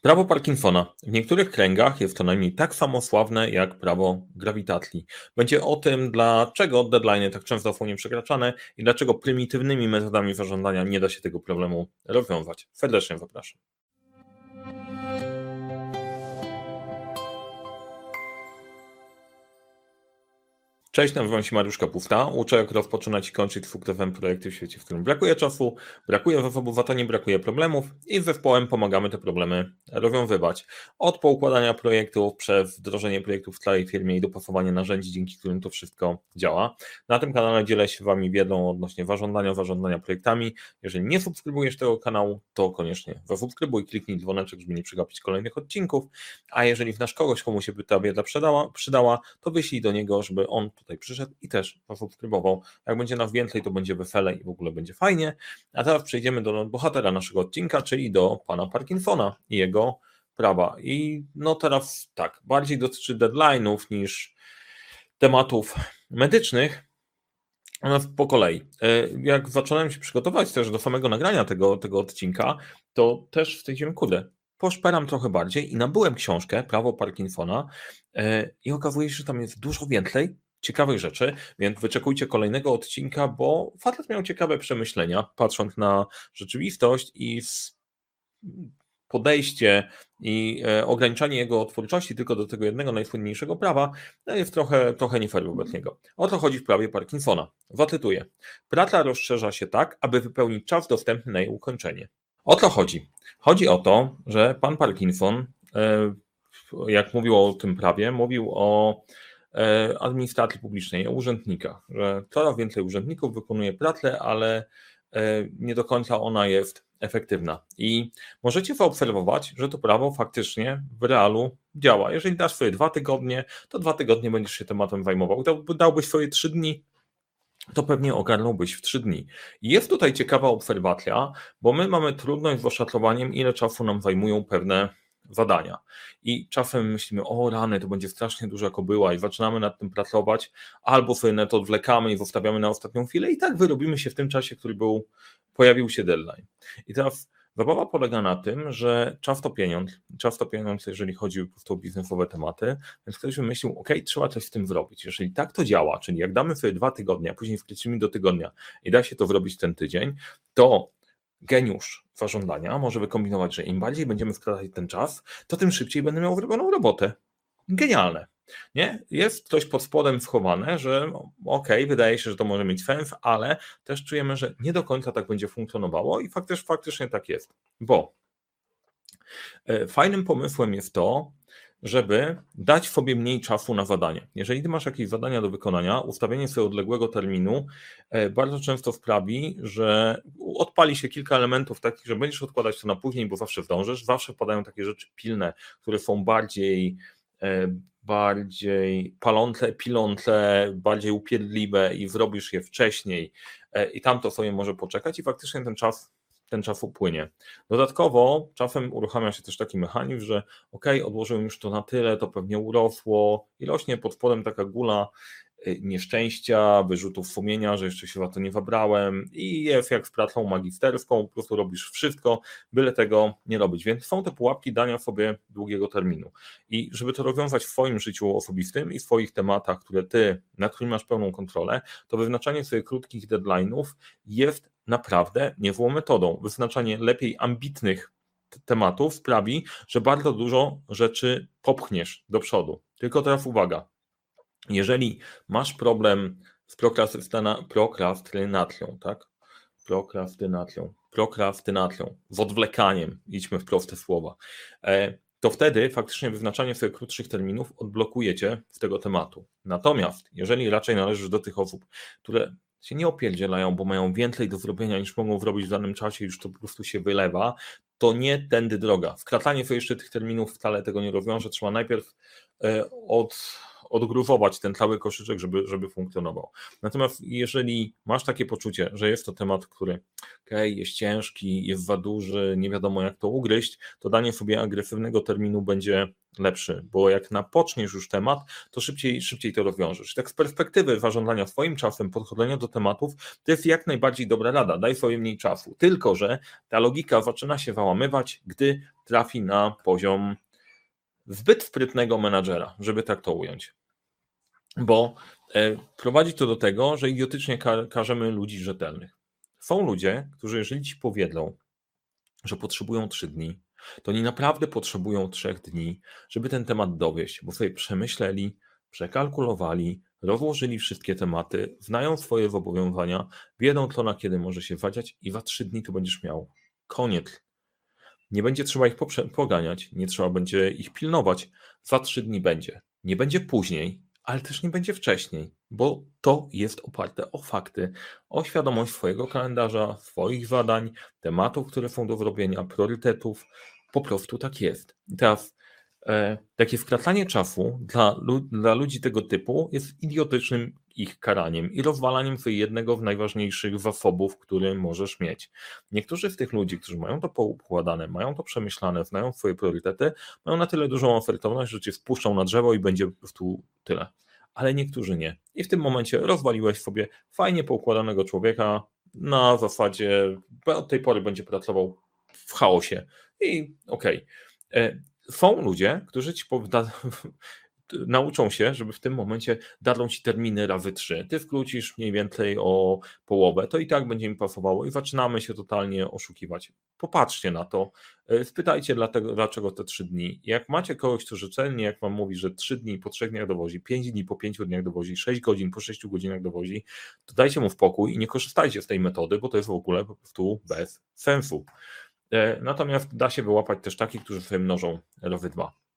Prawo Parkinsona. W niektórych kręgach jest to najmniej tak samo sławne jak prawo grawitacji. Będzie o tym, dlaczego deadline tak często są nieprzekraczane i dlaczego prymitywnymi metodami zarządzania nie da się tego problemu rozwiązać. Serdecznie zapraszam. Cześć, nazywam się Mariusz Kapusta. Uczę, jak rozpoczynać i kończyć sukcesem projekty w świecie, w którym brakuje czasu, brakuje zasobów, a nie brakuje problemów i z zespołem pomagamy te problemy rozwiązywać. Od poukładania projektów, przez wdrożenie projektów w całej firmie i dopasowanie narzędzi, dzięki którym to wszystko działa. Na tym kanale dzielę się Wami wiedzą odnośnie zarządzania, zarządzania projektami. Jeżeli nie subskrybujesz tego kanału, to koniecznie zasubskrybuj, kliknij dzwoneczek, żeby nie przegapić kolejnych odcinków, a jeżeli znasz kogoś, komu się by ta wiedza przydała, przydała to wyślij do niego, żeby on przyszedł i też zasubskrybował. Jak będzie nas więcej, to będzie wesele i w ogóle będzie fajnie. A teraz przejdziemy do bohatera naszego odcinka, czyli do pana Parkinsona i jego prawa. I no teraz tak, bardziej dotyczy deadline'ów niż tematów medycznych, po kolei. E, jak zacząłem się przygotować też do samego nagrania tego, tego odcinka, to też stwierdziłem, kurde, poszperam trochę bardziej i nabyłem książkę Prawo Parkinsona e, i okazuje się, że tam jest dużo więcej ciekawych rzeczy, więc wyczekujcie kolejnego odcinka, bo facet miał ciekawe przemyślenia, patrząc na rzeczywistość i podejście i e, ograniczanie jego twórczości tylko do tego jednego najsłynniejszego prawa no jest trochę, trochę nie fair wobec niego. O to chodzi w prawie Parkinsona. Zacytuję. Praca rozszerza się tak, aby wypełnić czas dostępny na jej ukończenie. O co chodzi? Chodzi o to, że pan Parkinson, e, jak mówił o tym prawie, mówił o administracji publicznej, o urzędnikach, że coraz więcej urzędników wykonuje pracę, ale e, nie do końca ona jest efektywna. I możecie zaobserwować, że to prawo faktycznie w realu działa. Jeżeli dasz swoje dwa tygodnie, to dwa tygodnie będziesz się tematem zajmował. Dałbyś swoje trzy dni, to pewnie ogarnąłbyś w trzy dni. Jest tutaj ciekawa obserwacja, bo my mamy trudność z oszacowaniem, ile czasu nam zajmują pewne zadania. I czasem myślimy, o rany, to będzie strasznie duża kobyła i zaczynamy nad tym pracować, albo sobie to odwlekamy i zostawiamy na ostatnią chwilę i tak wyrobimy się w tym czasie, który był, pojawił się deadline. I teraz zabawa polega na tym, że czas to pieniądz, czas to pieniądz, jeżeli chodzi o biznesowe tematy, więc ktoś wymyślił, ok, trzeba coś z tym zrobić. Jeżeli tak to działa, czyli jak damy sobie dwa tygodnie, a później wkroczymy do tygodnia i da się to zrobić ten tydzień, to geniusz zażądania może wykombinować, że im bardziej będziemy skracać ten czas, to tym szybciej będę miał wyrobioną robotę. Genialne. Nie? Jest coś pod spodem schowane, że okej, okay, wydaje się, że to może mieć sens, ale też czujemy, że nie do końca tak będzie funkcjonowało i faktycznie, faktycznie tak jest. Bo e, fajnym pomysłem jest to, żeby dać sobie mniej czasu na zadanie. Jeżeli ty masz jakieś zadania do wykonania, ustawienie sobie odległego terminu e, bardzo często sprawi, że odpali się kilka elementów takich, że będziesz odkładać to na później, bo zawsze zdążysz. Zawsze padają takie rzeczy pilne, które są bardziej e, bardziej palące, pilące, bardziej upierdliwe i zrobisz je wcześniej e, i tam to sobie może poczekać i faktycznie ten czas ten czas upłynie. Dodatkowo czasem uruchamia się też taki mechanizm, że ok, odłożyłem już to na tyle, to pewnie urosło i rośnie pod spodem taka gula y, nieszczęścia, wyrzutów sumienia, że jeszcze się za to nie wabrałem i jest jak z pracą magisterską, po prostu robisz wszystko, byle tego nie robić. Więc są te pułapki dania sobie długiego terminu. I żeby to rozwiązać w swoim życiu osobistym i w swoich tematach, które ty, na których masz pełną kontrolę, to wyznaczanie sobie krótkich deadline'ów jest naprawdę niezłą metodą. Wyznaczanie lepiej ambitnych tematów sprawi, że bardzo dużo rzeczy popchniesz do przodu. Tylko teraz uwaga. Jeżeli masz problem z prokrastynacją, tak? Prokrastynacją, prokrastynacją, z odwlekaniem, idźmy w proste słowa, e, to wtedy faktycznie wyznaczanie sobie krótszych terminów odblokujecie z tego tematu. Natomiast jeżeli raczej należysz do tych osób, które się nie opierdzielają, bo mają więcej do zrobienia niż mogą zrobić w danym czasie, już to po prostu się wylewa, to nie tędy droga. Wkracanie sobie jeszcze tych terminów wcale tego nie rozwiąże. Trzeba najpierw e, od, odgruwować ten cały koszyczek, żeby, żeby funkcjonował. Natomiast jeżeli masz takie poczucie, że jest to temat, który okay, jest ciężki, jest za duży, nie wiadomo jak to ugryźć, to danie sobie agresywnego terminu będzie lepszy, bo jak napoczniesz już temat, to szybciej, szybciej to rozwiążesz. Tak z perspektywy zarządzania swoim czasem, podchodzenia do tematów, to jest jak najbardziej dobra rada, daj sobie mniej czasu. Tylko, że ta logika zaczyna się załamywać, gdy trafi na poziom zbyt sprytnego menadżera, żeby tak to ująć. Bo e, prowadzi to do tego, że idiotycznie karzemy ludzi rzetelnych. Są ludzie, którzy jeżeli ci powiedzą, że potrzebują trzy dni, to oni naprawdę potrzebują trzech dni, żeby ten temat dowieść, bo sobie przemyśleli, przekalkulowali, rozłożyli wszystkie tematy, znają swoje zobowiązania, wiedzą co na kiedy może się wadziać i za trzy dni to będziesz miał. Koniec. Nie będzie trzeba ich poganiać, nie trzeba będzie ich pilnować. Za trzy dni będzie. Nie będzie później, ale też nie będzie wcześniej, bo to jest oparte o fakty, o świadomość swojego kalendarza, swoich zadań, tematów, które są do zrobienia, priorytetów. Po prostu tak jest. I teraz e, takie skracanie czasu dla, dla ludzi tego typu jest idiotycznym ich karaniem i rozwalaniem sobie jednego z najważniejszych zasobów, który możesz mieć. Niektórzy z tych ludzi, którzy mają to poukładane, mają to przemyślane, znają swoje priorytety, mają na tyle dużą ofertowność, że cię spuszczą na drzewo i będzie tu tyle. Ale niektórzy nie. I w tym momencie rozwaliłeś sobie fajnie poukładanego człowieka na zasadzie, od tej pory będzie pracował w chaosie. I okej. Okay. E, są ludzie, którzy ci nauczą się, żeby w tym momencie dadzą ci terminy razy 3. Ty wkrócisz mniej więcej o połowę, to i tak będzie mi pasowało i zaczynamy się totalnie oszukiwać. Popatrzcie na to, e, spytajcie dlatego, dlaczego te 3 dni. Jak macie kogoś, kto rzetelnie, jak wam mówi, że 3 dni po 3 dniach dowozi, 5 dni po 5 dniach dowozi, 6 godzin po 6 godzinach dowozi, to dajcie mu spokój i nie korzystajcie z tej metody, bo to jest w ogóle po prostu bez sensu. E, natomiast da się wyłapać też takich, którzy sobie mnożą razy 2.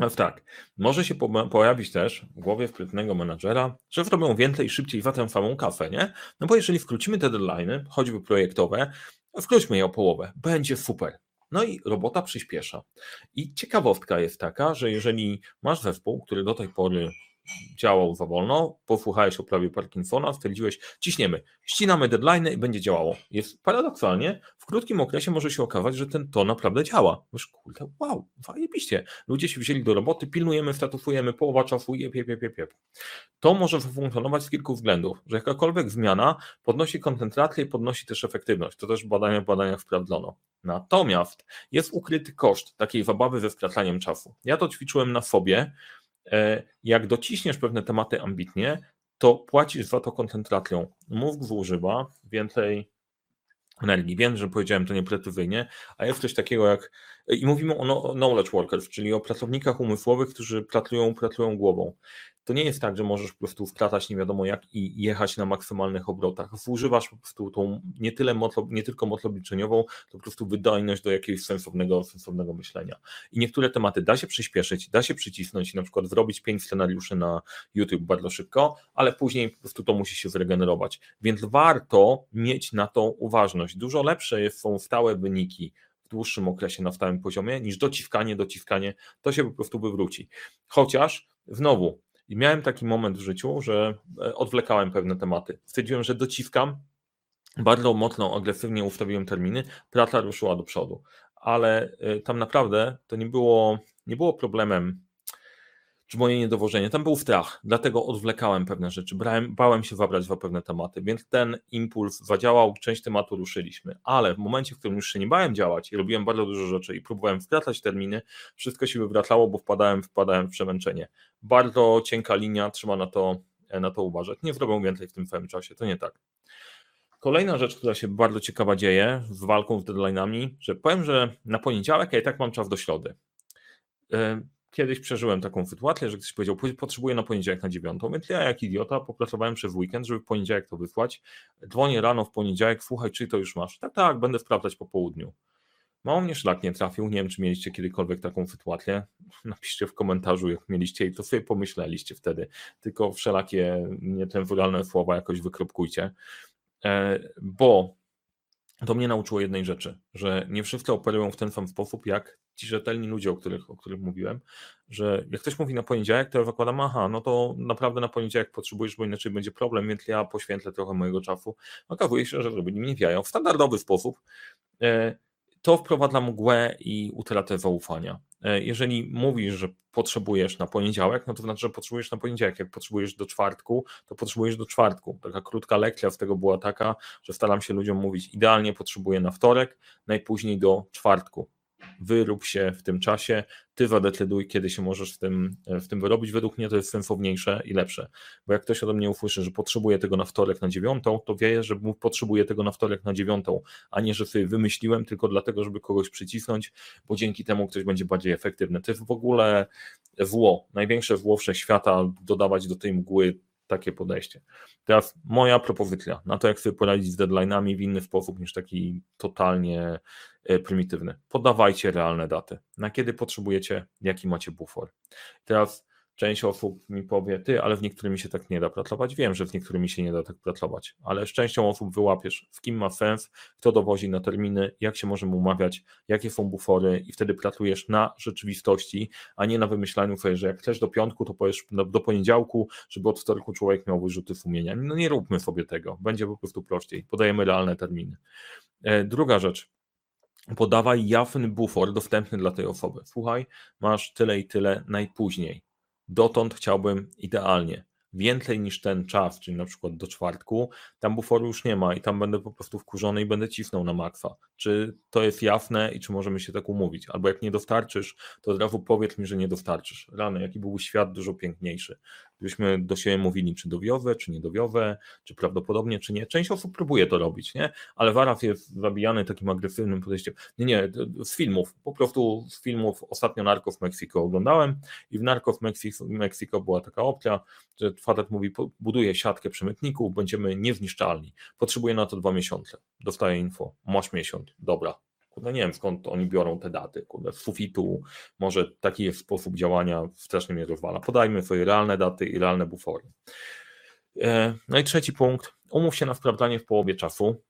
No tak, może się pojawić też w głowie wprytnego menadżera, że zrobią więcej szybciej za tę samą kafę, nie? No bo jeżeli wkrócimy te deadlines, choćby projektowe, wkróćmy je o połowę, będzie super. No i robota przyspiesza. I ciekawostka jest taka, że jeżeli masz zespół, który do tej pory działał za wolno, posłuchałeś o prawie Parkinsona, stwierdziłeś, ciśniemy, ścinamy deadline i będzie działało. Jest paradoksalnie, w krótkim okresie może się okazać, że ten to naprawdę działa. Wiesz, kurde, wow, zajebiście. Ludzie się wzięli do roboty, pilnujemy, statufujemy, połowa czasu, jep, jep. To może funkcjonować z kilku względów, że jakakolwiek zmiana podnosi koncentrację i podnosi też efektywność. To też badania w badaniach sprawdzono. Natomiast jest ukryty koszt takiej zabawy ze skracaniem czasu. Ja to ćwiczyłem na sobie, jak dociśniesz pewne tematy ambitnie, to płacisz za to koncentracją. Mózg zużywa więcej energii. Wiem, że powiedziałem to nieprecyzyjnie, a jest coś takiego jak, i mówimy o no, knowledge workers, czyli o pracownikach umysłowych, którzy pracują, pracują głową. To nie jest tak, że możesz po prostu wkratać nie wiadomo jak i jechać na maksymalnych obrotach. Używasz po prostu tą nie, tyle moc, nie tylko moc obliczeniową, to po prostu wydajność do jakiegoś sensownego, sensownego myślenia. I niektóre tematy da się przyspieszyć, da się przycisnąć, na przykład zrobić pięć scenariuszy na YouTube bardzo szybko, ale później po prostu to musi się zregenerować. Więc warto mieć na to uważność. Dużo lepsze są stałe wyniki w dłuższym okresie na stałym poziomie niż dociskanie, dociskanie, to się po prostu wywróci. Chociaż znowu i miałem taki moment w życiu, że e, odwlekałem pewne tematy. Stwierdziłem, że dociskam, bardzo mocno, agresywnie ustawiłem terminy, praca ruszyła do przodu. Ale e, tam naprawdę to nie było, nie było problemem czy moje niedowożenie. Tam był strach, dlatego odwlekałem pewne rzeczy, brałem, bałem się zabrać za pewne tematy, więc ten impuls zadziałał, część tematu ruszyliśmy, ale w momencie, w którym już się nie bałem działać i robiłem bardzo dużo rzeczy i próbowałem skracać terminy, wszystko się wywracało, bo wpadałem, wpadałem w przemęczenie. Bardzo cienka linia, trzeba na to, na to uważać. Nie zrobię więcej w tym samym czasie, to nie tak. Kolejna rzecz, która się bardzo ciekawa dzieje z walką z deadline'ami, że powiem, że na poniedziałek ja i tak mam czas do środy kiedyś przeżyłem taką sytuację, że ktoś powiedział, potrzebuję na poniedziałek na dziewiątą, więc ja jak idiota popracowałem przez weekend, żeby w poniedziałek to wysłać. Dzwonię rano w poniedziałek, słuchaj, czy to już masz? Tak, tak, będę sprawdzać po południu. Mało mnie szlak nie trafił, nie wiem, czy mieliście kiedykolwiek taką sytuację. Napiszcie w komentarzu, jak mieliście i to sobie pomyśleliście wtedy. Tylko wszelakie nietemporalne słowa jakoś wykropkujcie. E, bo to mnie nauczyło jednej rzeczy, że nie wszyscy operują w ten sam sposób jak ci rzetelni ludzie, o których, o których mówiłem, że jak ktoś mówi na poniedziałek, to ja wykładam, aha, no to naprawdę na poniedziałek potrzebujesz, bo inaczej będzie problem, więc ja poświęcę trochę mojego czasu. Okazuje się, że ludzie nie wiają w standardowy sposób. E, to wprowadza mgłę i utratę zaufania. E, jeżeli mówisz, że potrzebujesz na poniedziałek, no to znaczy, że potrzebujesz na poniedziałek. Jak potrzebujesz do czwartku, to potrzebujesz do czwartku. Taka krótka lekcja z tego była taka, że staram się ludziom mówić, idealnie potrzebuję na wtorek, najpóźniej do czwartku wyrób się w tym czasie, ty zadecyduj, kiedy się możesz w tym, w tym wyrobić. Według mnie to jest sensowniejsze i lepsze, bo jak ktoś ode mnie usłyszy, że potrzebuje tego na wtorek na dziewiątą, to wie, że potrzebuje tego na wtorek na dziewiątą, a nie, że sobie wymyśliłem tylko dlatego, żeby kogoś przycisnąć, bo dzięki temu ktoś będzie bardziej efektywny. To jest w ogóle zło, największe zło wszechświata dodawać do tej mgły takie podejście. Teraz moja propozycja na to, jak sobie poradzić z deadline'ami w inny sposób niż taki totalnie e, prymitywny. Podawajcie realne daty, na kiedy potrzebujecie, jaki macie bufor. Teraz Część osób mi powie, ty, ale w niektórymi się tak nie da pracować. Wiem, że w niektórymi się nie da tak pracować, ale z częścią osób wyłapiesz, w kim ma sens, kto dowozi na terminy, jak się możemy umawiać, jakie są bufory i wtedy pracujesz na rzeczywistości, a nie na wymyślaniu sobie, że jak chcesz do piątku, to powiesz do poniedziałku, żeby od wtorku człowiek miał wyrzuty sumienia. No nie róbmy sobie tego, będzie po prostu prościej. Podajemy realne terminy. E, druga rzecz, podawaj jawny bufor dostępny dla tej osoby. Słuchaj, masz tyle i tyle najpóźniej dotąd chciałbym idealnie więcej niż ten czas, czyli na przykład do czwartku, tam buforu już nie ma i tam będę po prostu wkurzony i będę cisnął na makwa. Czy to jest jasne i czy możemy się tak umówić? Albo jak nie dostarczysz, to od razu powiedz mi, że nie dostarczysz. Rany, jaki byłby świat dużo piękniejszy. Gdybyśmy do siebie mówili, czy dowiowe, czy niedowiowe, czy prawdopodobnie, czy nie. Część osób próbuje to robić, nie? Ale Waraf jest zabijany takim agresywnym podejściem. Nie, nie, z filmów, po prostu z filmów. Ostatnio Narco w Mexico oglądałem i w Narco w Mexico, była taka opcja, że facet mówi, buduje siatkę przemytników, będziemy niezniszczalni. Potrzebuję na to dwa miesiące. Dostaję info, masz miesiąc, dobra. Kurde, nie wiem skąd oni biorą te daty, kurde, z sufitu, może taki jest sposób działania, strasznie mnie rozwala. Podajmy swoje realne daty i realne bufory. E, no i trzeci punkt, umów się na sprawdzanie w połowie czasu,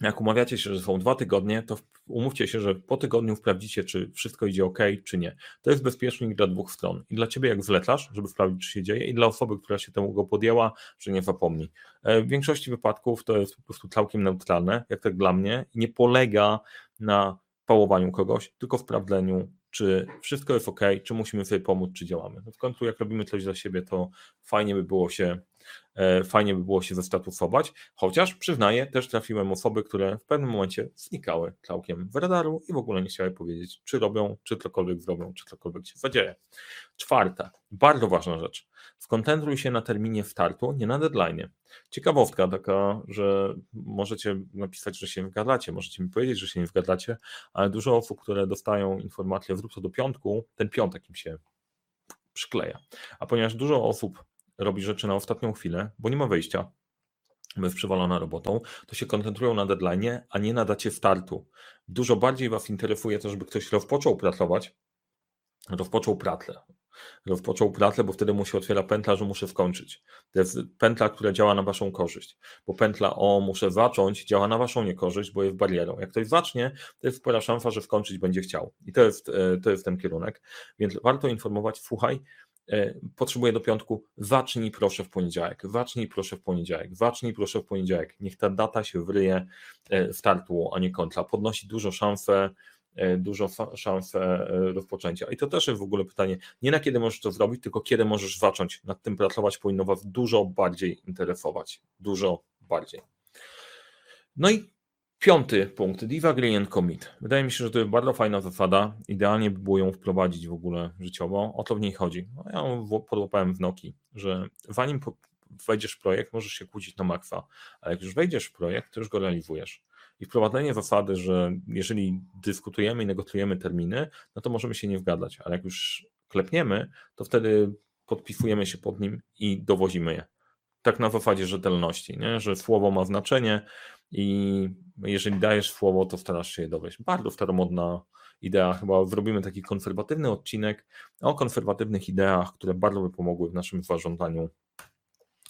jak umawiacie się, że są dwa tygodnie, to umówcie się, że po tygodniu sprawdzicie, czy wszystko idzie ok, czy nie. To jest bezpiecznik dla dwóch stron. I dla ciebie, jak zlecasz, żeby sprawdzić, czy się dzieje, i dla osoby, która się temu go podjęła, że nie zapomni. E, w większości wypadków to jest po prostu całkiem neutralne, jak tak dla mnie, nie polega na pałowaniu kogoś, tylko w sprawdzeniu, czy wszystko jest ok, czy musimy sobie pomóc, czy działamy. No w końcu, jak robimy coś dla siebie, to fajnie by było się fajnie by było się zestatusować, chociaż przyznaję, też trafiłem osoby, które w pewnym momencie znikały całkiem w radaru i w ogóle nie chciały powiedzieć, czy robią, czy cokolwiek zrobią, czy cokolwiek się zadzieje. Czwarta, bardzo ważna rzecz. Skoncentruj się na terminie startu, nie na deadline. Ciekawostka taka, że możecie napisać, że się nie wgadacie, możecie mi powiedzieć, że się nie wgadacie, ale dużo osób, które dostają informację, zrób to do piątku, ten piątek im się przykleja. A ponieważ dużo osób robi rzeczy na ostatnią chwilę, bo nie ma wyjścia, jest przywalona robotą, to się koncentrują na deadline, a nie na dacie startu. Dużo bardziej Was interesuje to, żeby ktoś rozpoczął pracować, rozpoczął pracę. Rozpoczął pracę, bo wtedy mu się otwiera pętla, że muszę skończyć. To jest pętla, która działa na Waszą korzyść, bo pętla o muszę zacząć działa na Waszą niekorzyść, bo jest barierą. Jak ktoś zacznie, to jest spora szansa, że skończyć będzie chciał. I to jest, e, to jest ten kierunek. Więc warto informować, słuchaj, potrzebuję do piątku, zacznij proszę w poniedziałek, zacznij proszę w poniedziałek, zacznij proszę w poniedziałek. Niech ta data się wryje e, startu, a nie kontra. Podnosi dużo szansę, e, dużo szansę rozpoczęcia. I to też jest w ogóle pytanie, nie na kiedy możesz to zrobić, tylko kiedy możesz zacząć nad tym pracować, powinno Was dużo bardziej interesować. Dużo bardziej. No i Piąty punkt, Diva Gradient Commit. Wydaje mi się, że to jest bardzo fajna zasada. Idealnie by było ją wprowadzić w ogóle życiowo. O to w niej chodzi. No, ja ją podłapałem w Noki, że zanim wejdziesz w projekt, możesz się kłócić na makwa, ale jak już wejdziesz w projekt, to już go realizujesz. I wprowadzenie zasady, że jeżeli dyskutujemy i negocjujemy terminy, no to możemy się nie wgadać, ale jak już klepniemy, to wtedy podpisujemy się pod nim i dowozimy je. Tak na zasadzie rzetelności, nie? że słowo ma znaczenie, i jeżeli dajesz słowo, to starasz się je dowieść. Bardzo staromodna idea. Chyba zrobimy taki konserwatywny odcinek o konserwatywnych ideach, które bardzo by pomogły w naszym zarządzaniu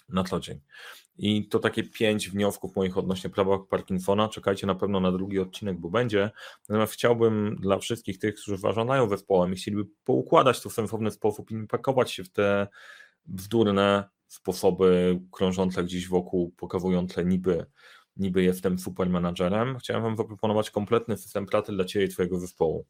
na co dzień. I to takie pięć wniosków moich odnośnie prawa Parkinsona. Czekajcie na pewno na drugi odcinek, bo będzie. Natomiast chciałbym dla wszystkich tych, którzy zarządzają zespołem i chcieliby poukładać to w sensowny sposób i nie pakować się w te bzdurne sposoby krążące gdzieś wokół, pokazujące niby, niby jestem super menadżerem. Chciałem Wam zaproponować kompletny system pracy dla Ciebie i Twojego zespołu.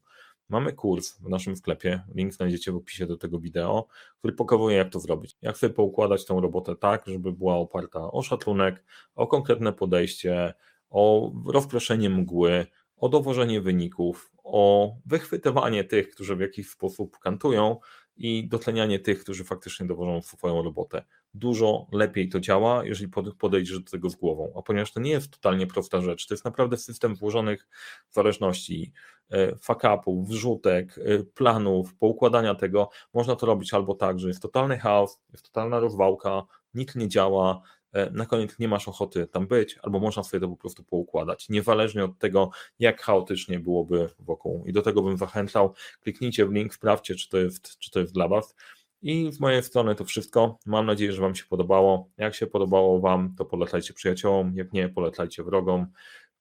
Mamy kurs w naszym sklepie, link znajdziecie w opisie do tego wideo, który pokazuje jak to zrobić. Jak sobie poukładać tą robotę tak, żeby była oparta o szacunek, o konkretne podejście, o rozproszenie mgły, o dowożenie wyników, o wychwytywanie tych, którzy w jakiś sposób kantują i docenianie tych, którzy faktycznie dowożą swoją robotę. Dużo lepiej to działa, jeżeli podejdziesz do tego z głową. A ponieważ to nie jest totalnie prosta rzecz, to jest naprawdę system włożonych zależności, e, fuck-upów, wrzutek, e, planów, poukładania tego. Można to robić albo tak, że jest totalny chaos, jest totalna rozwałka, nic nie działa, E, na koniec nie masz ochoty tam być, albo można sobie to po prostu poukładać, niezależnie od tego, jak chaotycznie byłoby wokół. I do tego bym zachęcał. Kliknijcie w link, sprawdźcie, czy to jest, czy to jest dla Was. I z mojej strony to wszystko. Mam nadzieję, że Wam się podobało. Jak się podobało Wam, to polecajcie przyjaciołom, jak nie, polecajcie wrogom.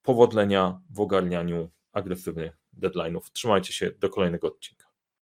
Powodzenia w ogarnianiu agresywnych deadline'ów. Trzymajcie się do kolejnego odcinka.